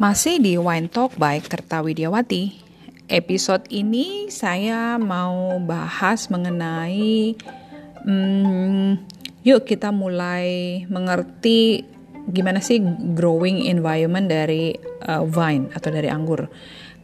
Masih di Wine Talk by Kerta Widiawati. Episode ini saya mau bahas mengenai hmm, yuk kita mulai mengerti gimana sih growing environment dari uh, vine atau dari anggur.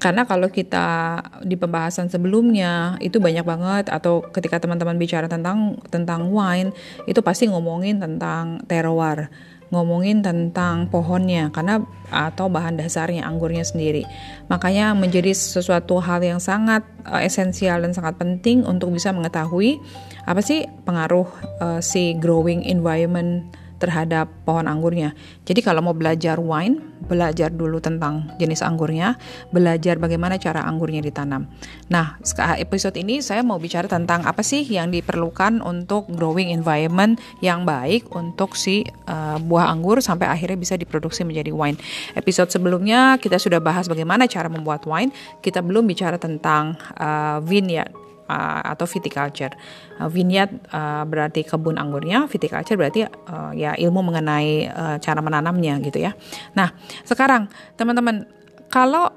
Karena kalau kita di pembahasan sebelumnya itu banyak banget atau ketika teman-teman bicara tentang tentang wine itu pasti ngomongin tentang terroir ngomongin tentang pohonnya karena atau bahan dasarnya anggurnya sendiri. Makanya menjadi sesuatu hal yang sangat uh, esensial dan sangat penting untuk bisa mengetahui apa sih pengaruh uh, si growing environment terhadap pohon anggurnya. Jadi kalau mau belajar wine, belajar dulu tentang jenis anggurnya, belajar bagaimana cara anggurnya ditanam. Nah, episode ini saya mau bicara tentang apa sih yang diperlukan untuk growing environment yang baik untuk si uh, buah anggur sampai akhirnya bisa diproduksi menjadi wine. Episode sebelumnya kita sudah bahas bagaimana cara membuat wine. Kita belum bicara tentang uh, vineyard uh, atau viticulture. Uh, vineyard uh, berarti kebun anggurnya, viticulture berarti uh, ya ilmu mengenai uh, cara menanamnya gitu ya. Nah, sekarang teman-teman kalau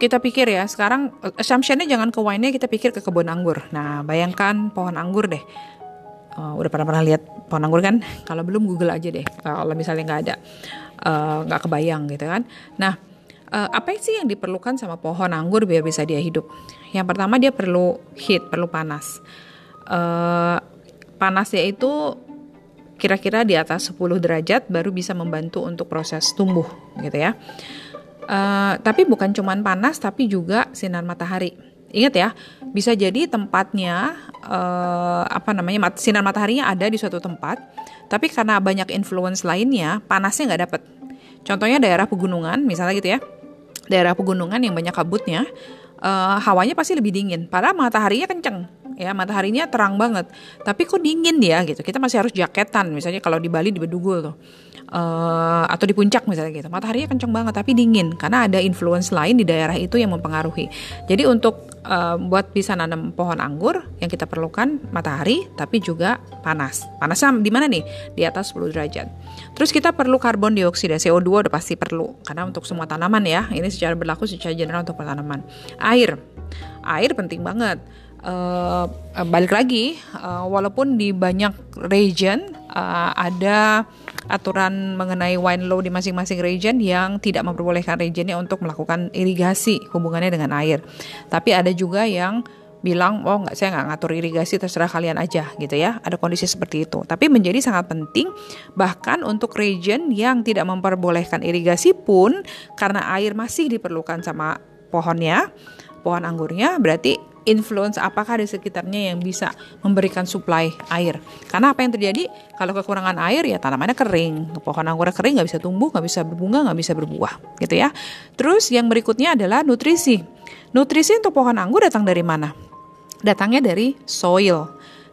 kita pikir ya sekarang assumptionnya jangan ke wine-nya kita pikir ke kebun anggur. Nah, bayangkan pohon anggur deh. Uh, udah pernah pernah lihat pohon anggur kan? Kalau belum Google aja deh. Kalau misalnya nggak ada, nggak uh, kebayang gitu kan. Nah, uh, apa sih yang diperlukan sama pohon anggur biar bisa dia hidup? Yang pertama dia perlu heat, perlu panas. Uh, panasnya itu kira-kira di atas 10 derajat baru bisa membantu untuk proses tumbuh gitu ya. Uh, tapi bukan cuman panas tapi juga sinar matahari. Ingat ya, bisa jadi tempatnya uh, apa namanya sinar mataharinya ada di suatu tempat, tapi karena banyak influence lainnya panasnya nggak dapat. Contohnya daerah pegunungan misalnya gitu ya daerah pegunungan yang banyak kabutnya, uh, hawanya pasti lebih dingin. Padahal mataharinya kenceng, ya mataharinya terang banget. Tapi kok dingin dia gitu. Kita masih harus jaketan. Misalnya kalau di Bali di Bedugul tuh, uh, atau di puncak misalnya gitu. Mataharinya kenceng banget tapi dingin karena ada influence lain di daerah itu yang mempengaruhi. Jadi untuk uh, buat bisa nanam pohon anggur yang kita perlukan matahari tapi juga panas. Panasnya di mana nih? Di atas 10 derajat. Terus kita perlu karbon dioksida, CO2 udah pasti perlu karena untuk semua tanaman ya. Ini secara berlaku secara general untuk tanaman. Air. Air penting banget. Uh, balik lagi, uh, walaupun di banyak region uh, ada aturan mengenai wine law di masing-masing region yang tidak memperbolehkan regionnya untuk melakukan irigasi hubungannya dengan air. Tapi ada juga yang bilang oh nggak saya nggak ngatur irigasi terserah kalian aja gitu ya ada kondisi seperti itu tapi menjadi sangat penting bahkan untuk region yang tidak memperbolehkan irigasi pun karena air masih diperlukan sama pohonnya pohon anggurnya berarti influence apakah di sekitarnya yang bisa memberikan supply air. Karena apa yang terjadi kalau kekurangan air ya tanamannya kering, pohon anggurnya kering nggak bisa tumbuh, nggak bisa berbunga, nggak bisa berbuah, gitu ya. Terus yang berikutnya adalah nutrisi. Nutrisi untuk pohon anggur datang dari mana? Datangnya dari soil.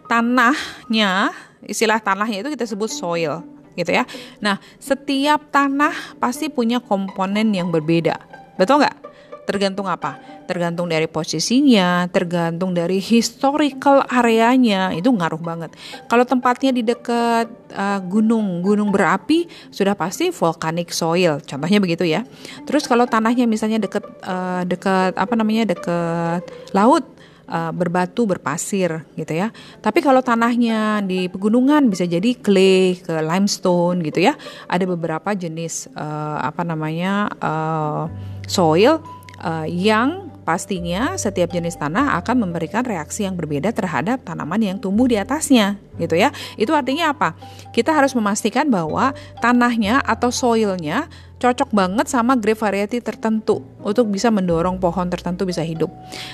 Tanahnya, istilah tanahnya itu kita sebut soil, gitu ya. Nah, setiap tanah pasti punya komponen yang berbeda. Betul nggak? Tergantung apa? Tergantung dari posisinya, tergantung dari historical areanya, itu ngaruh banget. Kalau tempatnya di dekat uh, gunung, gunung berapi, sudah pasti volcanic soil, contohnya begitu ya. Terus kalau tanahnya misalnya dekat uh, dekat apa namanya dekat laut, uh, berbatu berpasir gitu ya. Tapi kalau tanahnya di pegunungan bisa jadi clay ke limestone gitu ya. Ada beberapa jenis uh, apa namanya uh, soil uh, yang pastinya setiap jenis tanah akan memberikan reaksi yang berbeda terhadap tanaman yang tumbuh di atasnya, gitu ya. Itu artinya apa? Kita harus memastikan bahwa tanahnya atau soilnya cocok banget sama grape variety tertentu untuk bisa mendorong pohon tertentu bisa hidup.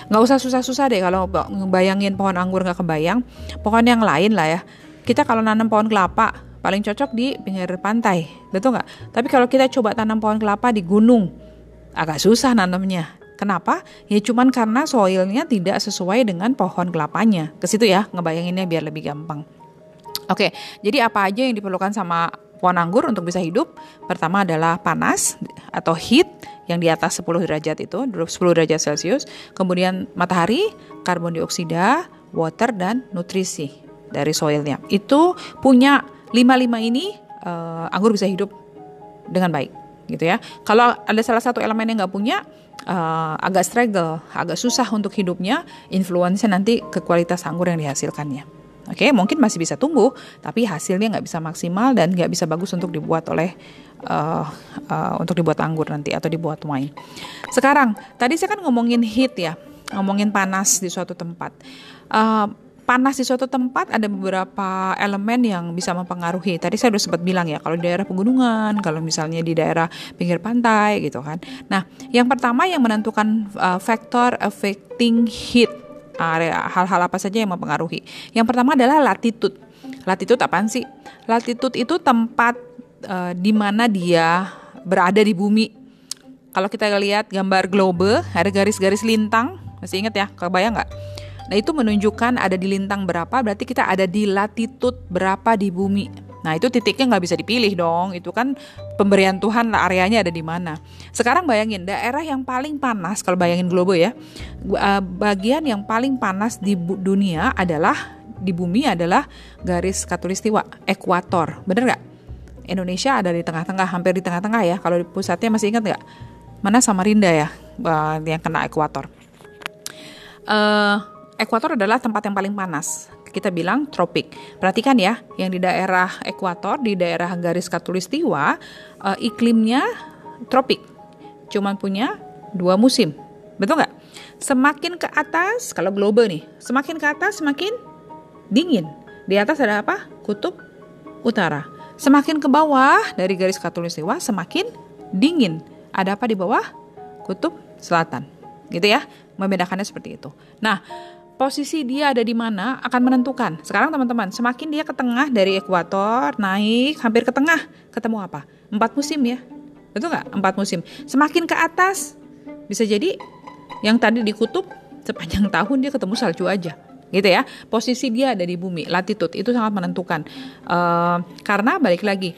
Nggak usah susah-susah deh kalau ngebayangin pohon anggur nggak kebayang, pohon yang lain lah ya. Kita kalau nanam pohon kelapa paling cocok di pinggir pantai, betul nggak? Tapi kalau kita coba tanam pohon kelapa di gunung, agak susah nanamnya. Kenapa? Ya cuman karena soilnya tidak sesuai dengan pohon kelapanya. Ke situ ya, ngebayanginnya biar lebih gampang. Oke, jadi apa aja yang diperlukan sama pohon anggur untuk bisa hidup? Pertama adalah panas atau heat yang di atas 10 derajat itu, 10 derajat Celcius. Kemudian matahari, karbon dioksida, water dan nutrisi dari soilnya. Itu punya 5-5 ini uh, anggur bisa hidup dengan baik gitu ya. Kalau ada salah satu elemen yang nggak punya, uh, agak struggle, agak susah untuk hidupnya, influence nanti ke kualitas anggur yang dihasilkannya. Oke, okay, mungkin masih bisa tumbuh, tapi hasilnya nggak bisa maksimal dan nggak bisa bagus untuk dibuat oleh uh, uh, untuk dibuat anggur nanti atau dibuat wine. Sekarang, tadi saya kan ngomongin heat ya, ngomongin panas di suatu tempat. Uh, panas di suatu tempat ada beberapa elemen yang bisa mempengaruhi. Tadi saya sudah sempat bilang ya, kalau di daerah pegunungan, kalau misalnya di daerah pinggir pantai gitu kan. Nah, yang pertama yang menentukan uh, faktor affecting heat area hal-hal apa saja yang mempengaruhi. Yang pertama adalah latitude. Latitude apaan sih? Latitude itu tempat uh, di mana dia berada di bumi. Kalau kita lihat gambar globe, ada garis-garis lintang, masih ingat ya? Kebayang nggak? Nah itu menunjukkan ada di lintang berapa, berarti kita ada di latitude berapa di bumi. Nah itu titiknya nggak bisa dipilih dong, itu kan pemberian Tuhan lah areanya ada di mana. Sekarang bayangin daerah yang paling panas, kalau bayangin globe ya, eh, bagian yang paling panas di dunia adalah di bumi adalah garis katulistiwa, ekuator, bener nggak? Indonesia ada di tengah-tengah, hampir di tengah-tengah ya. Kalau di pusatnya masih ingat nggak? Mana Samarinda ya, yang kena ekuator. Uh, ekuator adalah tempat yang paling panas. Kita bilang tropik. Perhatikan ya, yang di daerah ekuator, di daerah garis katulistiwa, uh, iklimnya tropik. Cuman punya dua musim. Betul nggak? Semakin ke atas, kalau global nih, semakin ke atas semakin dingin. Di atas ada apa? Kutub utara. Semakin ke bawah dari garis katulistiwa semakin dingin. Ada apa di bawah? Kutub selatan. Gitu ya. Membedakannya seperti itu. Nah, posisi dia ada di mana akan menentukan. Sekarang teman-teman, semakin dia ke tengah dari ekuator, naik hampir ke tengah, ketemu apa? Empat musim ya. Betul nggak? Empat musim. Semakin ke atas, bisa jadi yang tadi di kutub, sepanjang tahun dia ketemu salju aja. Gitu ya. Posisi dia ada di bumi, latitude, itu sangat menentukan. Uh, karena balik lagi,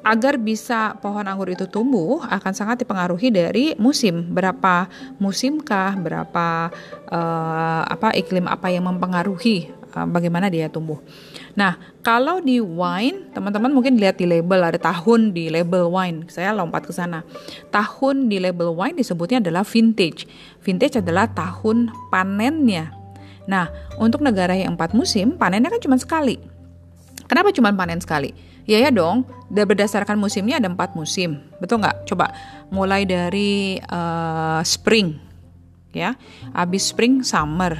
agar bisa pohon anggur itu tumbuh akan sangat dipengaruhi dari musim berapa musimkah berapa uh, apa iklim apa yang mempengaruhi uh, bagaimana dia tumbuh. Nah kalau di wine teman-teman mungkin lihat di label ada tahun di label wine saya lompat ke sana tahun di label wine disebutnya adalah vintage vintage adalah tahun panennya. Nah untuk negara yang empat musim panennya kan cuma sekali. Kenapa cuma panen sekali? Ya ya dong, berdasarkan musimnya ada empat musim, betul nggak? Coba mulai dari uh, spring, ya, abis spring summer,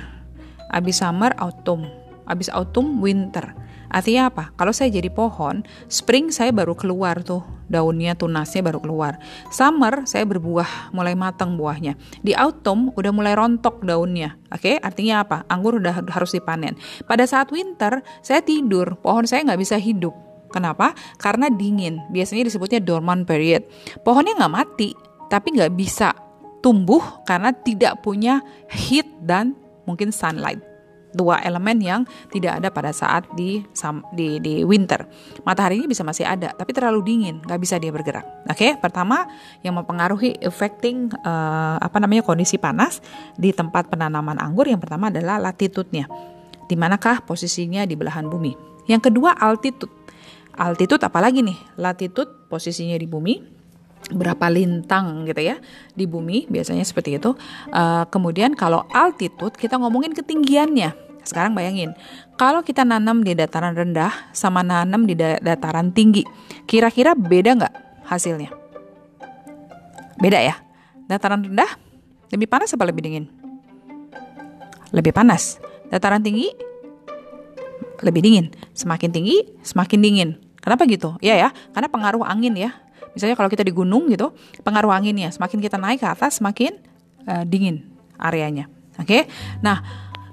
abis summer autumn, abis autumn winter. Artinya apa? Kalau saya jadi pohon, spring saya baru keluar tuh daunnya, tunasnya baru keluar. Summer saya berbuah, mulai matang buahnya. Di autumn udah mulai rontok daunnya. Oke, okay? artinya apa? Anggur udah harus dipanen. Pada saat winter saya tidur, pohon saya nggak bisa hidup Kenapa? Karena dingin. Biasanya disebutnya dormant period. Pohonnya nggak mati, tapi nggak bisa tumbuh karena tidak punya heat dan mungkin sunlight. Dua elemen yang tidak ada pada saat di di, di winter. Mataharinya bisa masih ada, tapi terlalu dingin, nggak bisa dia bergerak. Oke, okay? pertama yang mempengaruhi affecting uh, apa namanya kondisi panas di tempat penanaman anggur yang pertama adalah latitude-nya. Di manakah posisinya di belahan bumi? Yang kedua altitude altitude apalagi nih latitude posisinya di bumi berapa lintang gitu ya di bumi biasanya seperti itu. Uh, kemudian kalau altitude kita ngomongin ketinggiannya. Sekarang bayangin kalau kita nanam di dataran rendah sama nanam di dataran tinggi kira-kira beda nggak hasilnya? Beda ya? Dataran rendah lebih panas apa lebih dingin? Lebih panas. Dataran tinggi lebih dingin. Semakin tinggi semakin dingin. Kenapa gitu? Ya ya, karena pengaruh angin ya. Misalnya kalau kita di gunung gitu, pengaruh anginnya semakin kita naik ke atas semakin uh, dingin areanya. Oke. Okay? Nah,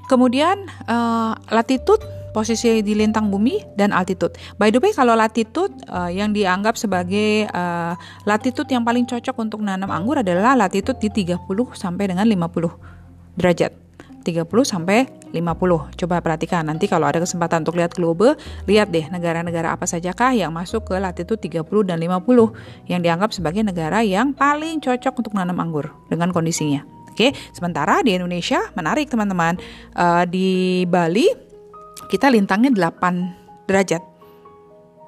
kemudian uh, latitude posisi di lintang bumi dan altitude. By the way, kalau latitude uh, yang dianggap sebagai uh, latitude yang paling cocok untuk nanam anggur adalah latitude di 30 sampai dengan 50 derajat. 30 sampai 50. Coba perhatikan nanti kalau ada kesempatan untuk lihat globe, lihat deh negara-negara apa sajakah yang masuk ke latitude 30 dan 50 yang dianggap sebagai negara yang paling cocok untuk menanam anggur dengan kondisinya. Oke, sementara di Indonesia menarik teman-teman. Uh, di Bali kita lintangnya 8 derajat.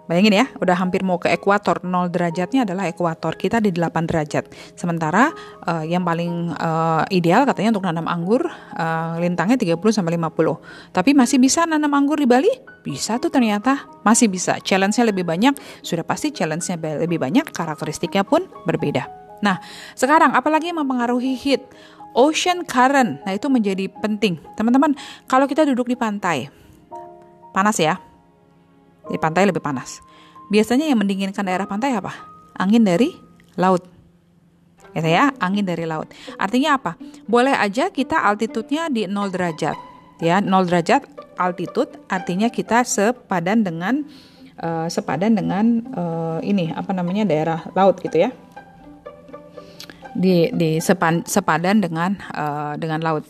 Bayangin ya, udah hampir mau ke ekuator. 0 derajatnya adalah ekuator. Kita di 8 derajat. Sementara uh, yang paling uh, ideal katanya untuk nanam anggur uh, lintangnya 30 sampai 50. Tapi masih bisa nanam anggur di Bali? Bisa tuh ternyata. Masih bisa. Challenge-nya lebih banyak. Sudah pasti challenge-nya lebih banyak, karakteristiknya pun berbeda. Nah, sekarang apalagi mempengaruhi heat? Ocean current. Nah, itu menjadi penting. Teman-teman, kalau kita duduk di pantai, panas ya di pantai lebih panas. Biasanya yang mendinginkan daerah pantai apa? Angin dari laut. Ya, ya, angin dari laut. Artinya apa? Boleh aja kita altitudenya di 0 derajat. Ya, 0 derajat altitude artinya kita sepadan dengan uh, sepadan dengan uh, ini apa namanya daerah laut gitu ya. Di di sepan, sepadan dengan uh, dengan laut.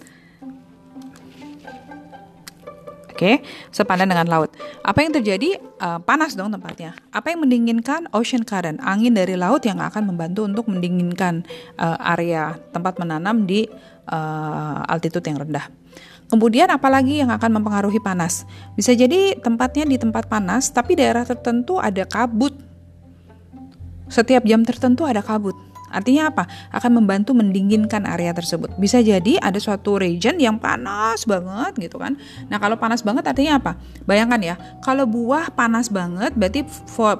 Oke, okay? sepadan dengan laut. Apa yang terjadi? Uh, panas dong tempatnya. Apa yang mendinginkan? Ocean current, angin dari laut yang akan membantu untuk mendinginkan uh, area tempat menanam di uh, altitude yang rendah. Kemudian apalagi yang akan mempengaruhi panas? Bisa jadi tempatnya di tempat panas, tapi daerah tertentu ada kabut. Setiap jam tertentu ada kabut. Artinya apa? Akan membantu mendinginkan area tersebut. Bisa jadi ada suatu region yang panas banget gitu kan. Nah, kalau panas banget artinya apa? Bayangkan ya, kalau buah panas banget berarti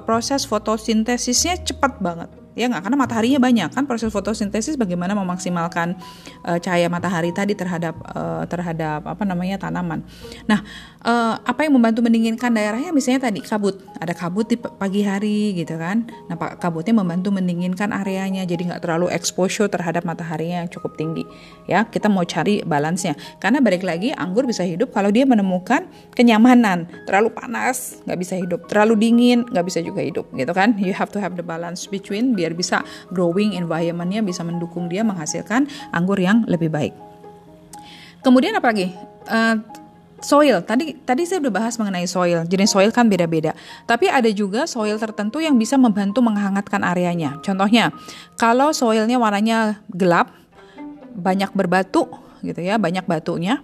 proses fotosintesisnya cepat banget ya nggak karena mataharinya banyak kan proses fotosintesis bagaimana memaksimalkan uh, cahaya matahari tadi terhadap uh, terhadap apa namanya tanaman. Nah, uh, apa yang membantu mendinginkan daerahnya misalnya tadi kabut, ada kabut di pagi hari gitu kan. Nah, kabutnya membantu mendinginkan areanya jadi nggak terlalu exposure terhadap mataharinya yang cukup tinggi. Ya, kita mau cari balance-nya. Karena balik lagi anggur bisa hidup kalau dia menemukan kenyamanan. Terlalu panas nggak bisa hidup, terlalu dingin nggak bisa juga hidup gitu kan. You have to have the balance between biar bisa growing environmentnya bisa mendukung dia menghasilkan anggur yang lebih baik. Kemudian apa lagi? Uh, soil. Tadi tadi saya udah bahas mengenai soil. Jenis soil kan beda-beda. Tapi ada juga soil tertentu yang bisa membantu menghangatkan areanya. Contohnya kalau soilnya warnanya gelap banyak berbatu gitu ya banyak batunya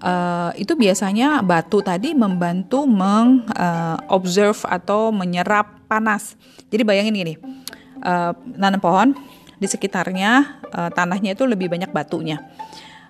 uh, itu biasanya batu tadi membantu mengobserve uh, atau menyerap panas. Jadi bayangin gini uh, nanam pohon di sekitarnya uh, tanahnya itu lebih banyak batunya.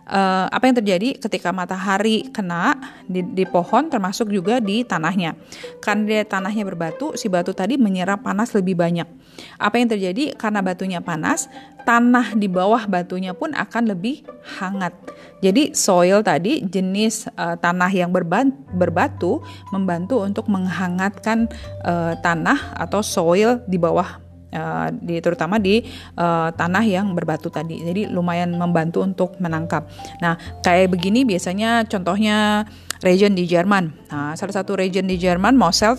Uh, apa yang terjadi? Ketika matahari kena di, di pohon termasuk juga di tanahnya. Karena dia tanahnya berbatu si batu tadi menyerap panas lebih banyak. Apa yang terjadi? Karena batunya panas tanah di bawah batunya pun akan lebih hangat. Jadi soil tadi jenis uh, tanah yang berban, berbatu membantu untuk menghangatkan uh, tanah atau soil di bawah uh, di terutama di uh, tanah yang berbatu tadi. Jadi lumayan membantu untuk menangkap. Nah, kayak begini biasanya contohnya region di Jerman. Nah, salah satu region di Jerman Mosel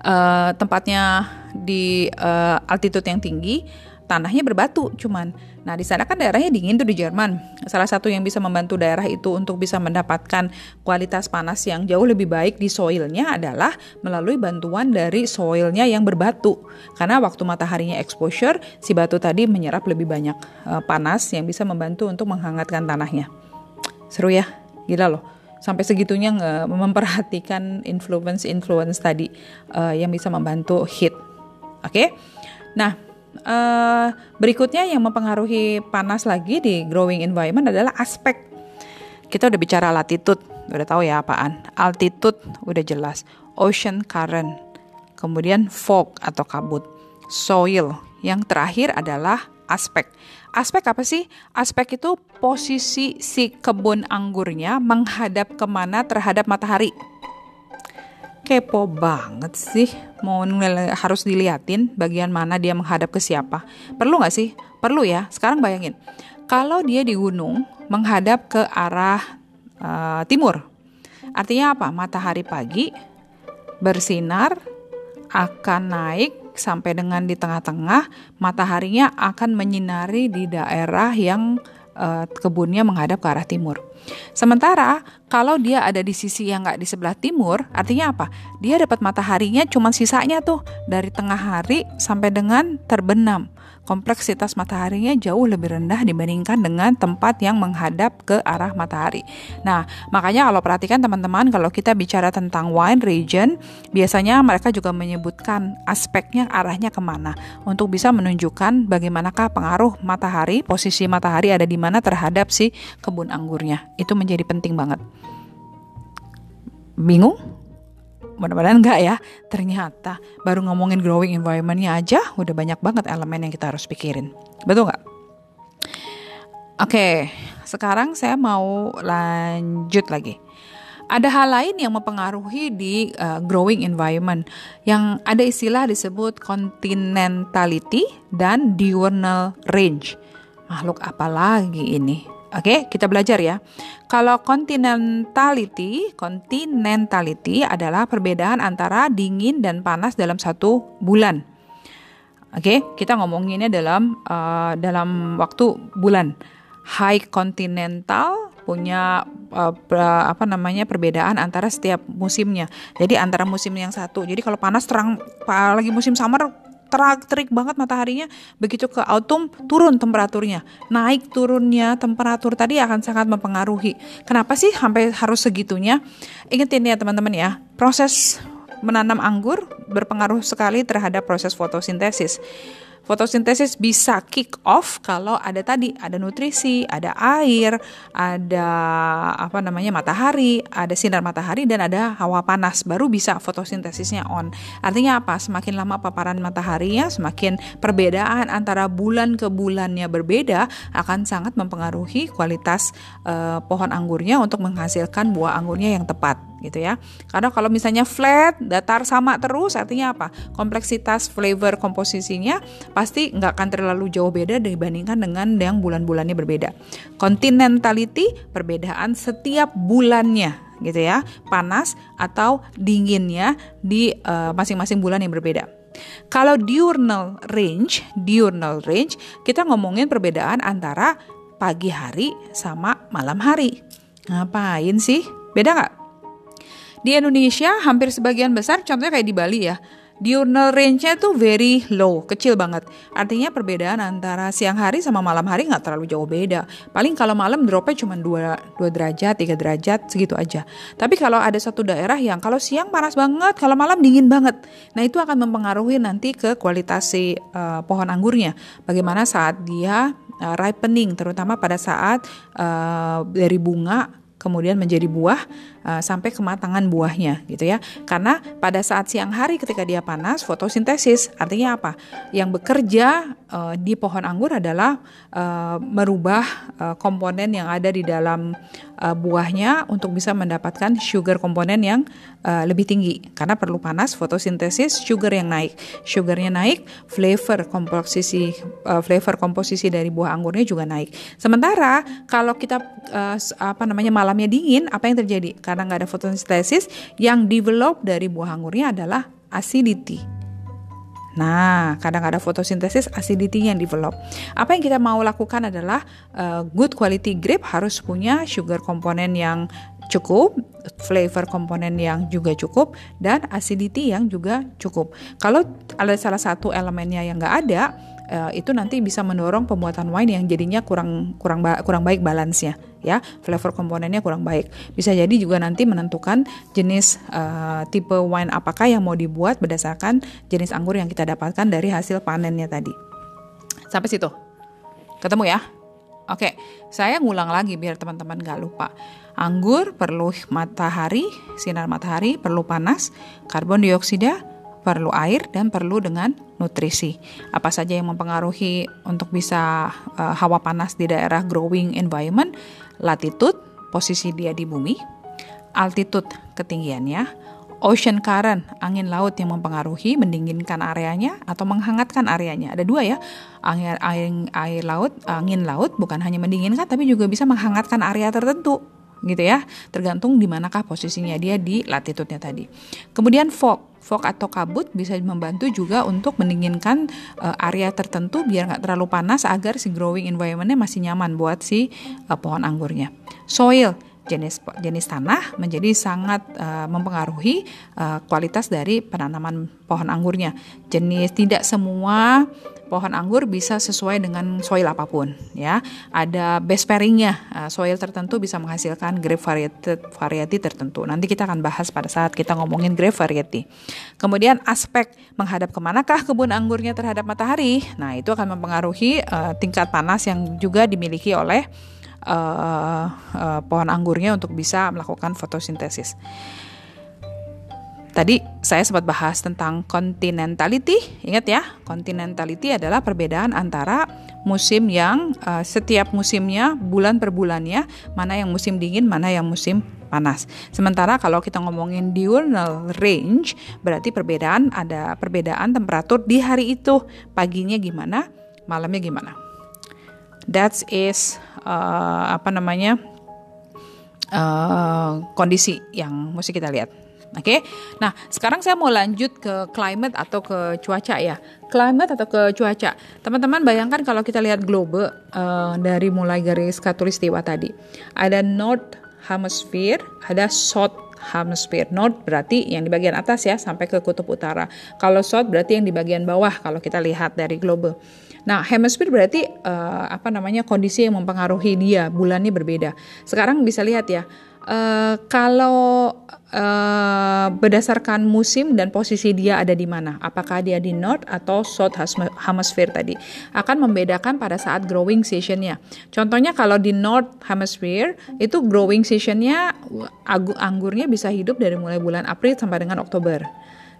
uh, tempatnya di uh, altitude yang tinggi tanahnya berbatu cuman. Nah, di sana kan daerahnya dingin tuh di Jerman. Salah satu yang bisa membantu daerah itu untuk bisa mendapatkan kualitas panas yang jauh lebih baik di soilnya adalah melalui bantuan dari soilnya yang berbatu. Karena waktu mataharinya exposure, si batu tadi menyerap lebih banyak uh, panas yang bisa membantu untuk menghangatkan tanahnya. Seru ya? Gila loh sampai segitunya nge memperhatikan influence-influence tadi uh, yang bisa membantu heat. Oke, okay? nah uh, berikutnya yang mempengaruhi panas lagi di growing environment adalah aspek. Kita udah bicara latitude, udah tahu ya apaan. Altitude udah jelas. Ocean current. Kemudian fog atau kabut. Soil. Yang terakhir adalah aspek. Aspek apa sih? Aspek itu posisi si kebun anggurnya menghadap ke mana terhadap matahari kepo banget sih mau harus diliatin bagian mana dia menghadap ke siapa. Perlu nggak sih? Perlu ya. Sekarang bayangin kalau dia di gunung menghadap ke arah uh, timur artinya apa? Matahari pagi bersinar akan naik sampai dengan di tengah-tengah mataharinya akan menyinari di daerah yang uh, kebunnya menghadap ke arah timur Sementara kalau dia ada di sisi yang nggak di sebelah timur, artinya apa? Dia dapat mataharinya cuma sisanya tuh dari tengah hari sampai dengan terbenam. Kompleksitas mataharinya jauh lebih rendah dibandingkan dengan tempat yang menghadap ke arah matahari. Nah, makanya kalau perhatikan teman-teman kalau kita bicara tentang wine region, biasanya mereka juga menyebutkan aspeknya arahnya ke mana untuk bisa menunjukkan bagaimanakah pengaruh matahari, posisi matahari ada di mana terhadap si kebun anggurnya. Itu menjadi penting banget. Bingung? Mudah-mudahan enggak ya. Ternyata baru ngomongin growing environmentnya aja udah banyak banget elemen yang kita harus pikirin. Betul nggak? Oke, sekarang saya mau lanjut lagi. Ada hal lain yang mempengaruhi di uh, growing environment yang ada istilah disebut continentality dan diurnal range. Makhluk apa lagi ini? Oke, kita belajar ya. Kalau continentality, continentality adalah perbedaan antara dingin dan panas dalam satu bulan. Oke, kita ngomonginnya dalam uh, dalam waktu bulan. High continental punya uh, apa namanya perbedaan antara setiap musimnya. Jadi antara musim yang satu. Jadi kalau panas terang lagi musim summer terik banget mataharinya. Begitu ke autumn turun temperaturnya. Naik turunnya temperatur tadi akan sangat mempengaruhi. Kenapa sih sampai harus segitunya? Ingetin ya teman-teman ya proses menanam anggur berpengaruh sekali terhadap proses fotosintesis Fotosintesis bisa kick off kalau ada tadi ada nutrisi, ada air, ada apa namanya matahari, ada sinar matahari dan ada hawa panas baru bisa fotosintesisnya on. Artinya apa? Semakin lama paparan mataharinya, semakin perbedaan antara bulan ke bulannya berbeda akan sangat mempengaruhi kualitas uh, pohon anggurnya untuk menghasilkan buah anggurnya yang tepat gitu ya. Karena kalau misalnya flat, datar sama terus artinya apa? Kompleksitas flavor komposisinya pasti nggak akan terlalu jauh beda dibandingkan dengan yang bulan-bulannya berbeda. Continentality perbedaan setiap bulannya gitu ya, panas atau dinginnya di eh, masing-masing uh, bulan yang berbeda. Kalau diurnal range, diurnal range kita ngomongin perbedaan antara pagi hari sama malam hari. Ngapain sih? Beda nggak? Di Indonesia hampir sebagian besar contohnya kayak di Bali ya. Diurnal range-nya tuh very low, kecil banget. Artinya perbedaan antara siang hari sama malam hari nggak terlalu jauh beda. Paling kalau malam dropnya cuma 2, 2 derajat, 3 derajat, segitu aja. Tapi kalau ada satu daerah yang kalau siang panas banget, kalau malam dingin banget. Nah itu akan mempengaruhi nanti ke kualitas si uh, pohon anggurnya. Bagaimana saat dia uh, ripening, terutama pada saat uh, dari bunga kemudian menjadi buah uh, sampai kematangan buahnya gitu ya. Karena pada saat siang hari ketika dia panas fotosintesis artinya apa? Yang bekerja uh, di pohon anggur adalah uh, merubah uh, komponen yang ada di dalam uh, buahnya untuk bisa mendapatkan sugar komponen yang uh, lebih tinggi karena perlu panas fotosintesis sugar yang naik. Sugarnya naik, flavor komposisi uh, flavor komposisi dari buah anggurnya juga naik. Sementara kalau kita uh, apa namanya malam malamnya dingin, apa yang terjadi? Karena nggak ada fotosintesis, yang develop dari buah anggurnya adalah acidity. Nah, kadang ada fotosintesis acidity yang develop. Apa yang kita mau lakukan adalah uh, good quality grape harus punya sugar komponen yang cukup, flavor komponen yang juga cukup, dan acidity yang juga cukup. Kalau ada salah satu elemennya yang nggak ada, uh, itu nanti bisa mendorong pembuatan wine yang jadinya kurang kurang kurang baik balance-nya ya. Flavor komponennya kurang baik. Bisa jadi juga nanti menentukan jenis uh, tipe wine apakah yang mau dibuat berdasarkan jenis anggur yang kita dapatkan dari hasil panennya tadi. Sampai situ. Ketemu ya? Oke saya ngulang lagi biar teman-teman gak lupa. Anggur perlu matahari sinar matahari perlu panas karbon dioksida perlu air dan perlu dengan nutrisi. Apa saja yang mempengaruhi untuk bisa uh, hawa panas di daerah growing environment? Latitude, posisi dia di bumi, altitude, ketinggiannya, ocean current, angin laut yang mempengaruhi mendinginkan areanya atau menghangatkan areanya. Ada dua ya, air, air, air laut, angin laut bukan hanya mendinginkan tapi juga bisa menghangatkan area tertentu gitu ya, tergantung di manakah posisinya dia di latitude-nya tadi. Kemudian fog, fog atau kabut bisa membantu juga untuk mendinginkan uh, area tertentu biar nggak terlalu panas agar si growing environmentnya masih nyaman buat si uh, pohon anggurnya. Soil jenis jenis tanah menjadi sangat uh, mempengaruhi uh, kualitas dari penanaman pohon anggurnya. Jenis tidak semua pohon anggur bisa sesuai dengan soil apa pun ya. Ada best pairingnya. Uh, soil tertentu bisa menghasilkan grape variety, variety tertentu. Nanti kita akan bahas pada saat kita ngomongin grape variety. Kemudian aspek menghadap ke manakah kebun anggurnya terhadap matahari. Nah itu akan mempengaruhi uh, tingkat panas yang juga dimiliki oleh uh, uh, pohon anggurnya untuk bisa melakukan fotosintesis. Tadi saya sempat bahas tentang continentality. Ingat ya, continentality adalah perbedaan antara musim yang uh, setiap musimnya bulan per bulannya, mana yang musim dingin, mana yang musim panas. Sementara kalau kita ngomongin diurnal range, berarti perbedaan ada perbedaan temperatur di hari itu. Paginya gimana, malamnya gimana. That is uh, apa namanya uh, kondisi yang mesti kita lihat. Oke, okay? nah sekarang saya mau lanjut ke climate atau ke cuaca ya. Climate atau ke cuaca, teman-teman bayangkan kalau kita lihat globe uh, dari mulai garis katulistiwa tadi, ada North Hemisphere, ada South Hemisphere. North berarti yang di bagian atas ya sampai ke kutub utara. Kalau South berarti yang di bagian bawah kalau kita lihat dari globe. Nah, hemisphere berarti uh, apa namanya kondisi yang mempengaruhi dia bulannya berbeda. Sekarang bisa lihat ya, uh, kalau uh, berdasarkan musim dan posisi dia ada di mana, apakah dia di north atau south hemisphere tadi, akan membedakan pada saat growing seasonnya. Contohnya kalau di north hemisphere itu growing seasonnya anggurnya bisa hidup dari mulai bulan April sampai dengan Oktober.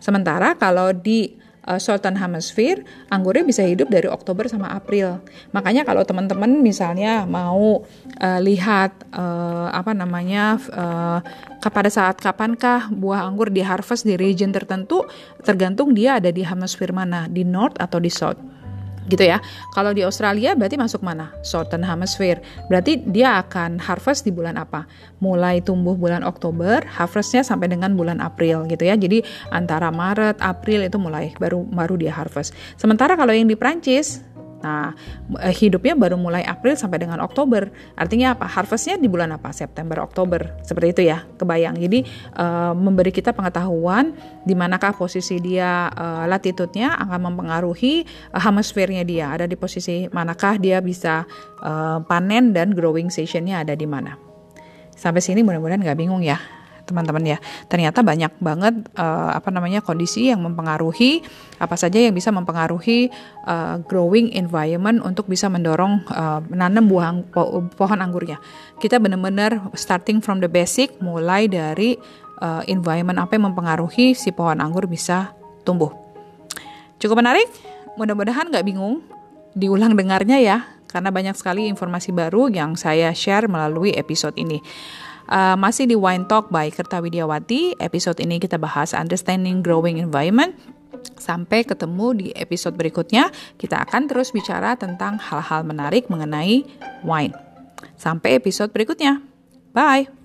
Sementara kalau di uh, Southern Hemisphere, anggurnya bisa hidup dari Oktober sama April. Makanya kalau teman-teman misalnya mau uh, lihat uh, apa namanya uh, pada saat kapankah buah anggur di harvest di region tertentu, tergantung dia ada di hemisfer mana, di North atau di South gitu ya. Kalau di Australia berarti masuk mana? Southern Hemisphere. Berarti dia akan harvest di bulan apa? Mulai tumbuh bulan Oktober, harvestnya sampai dengan bulan April gitu ya. Jadi antara Maret, April itu mulai baru baru dia harvest. Sementara kalau yang di Prancis Nah, eh, hidupnya baru mulai April sampai dengan Oktober. Artinya apa? Harvestnya di bulan apa? September, Oktober. Seperti itu ya, kebayang. Jadi uh, memberi kita pengetahuan di manakah posisi dia uh, latitudenya akan mempengaruhi uh, hemisfernya dia. Ada di posisi manakah dia bisa uh, panen dan growing seasonnya ada di mana. Sampai sini mudah-mudahan nggak bingung ya teman-teman ya. Ternyata banyak banget uh, apa namanya kondisi yang mempengaruhi apa saja yang bisa mempengaruhi uh, growing environment untuk bisa mendorong uh, menanam buah po pohon anggurnya. Kita benar-benar starting from the basic mulai dari uh, environment apa yang mempengaruhi si pohon anggur bisa tumbuh. Cukup menarik? Mudah-mudahan nggak bingung. Diulang dengarnya ya, karena banyak sekali informasi baru yang saya share melalui episode ini. Uh, masih di Wine Talk by Kerta Widiawati. Episode ini kita bahas Understanding Growing Environment. Sampai ketemu di episode berikutnya, kita akan terus bicara tentang hal-hal menarik mengenai wine. Sampai episode berikutnya. Bye.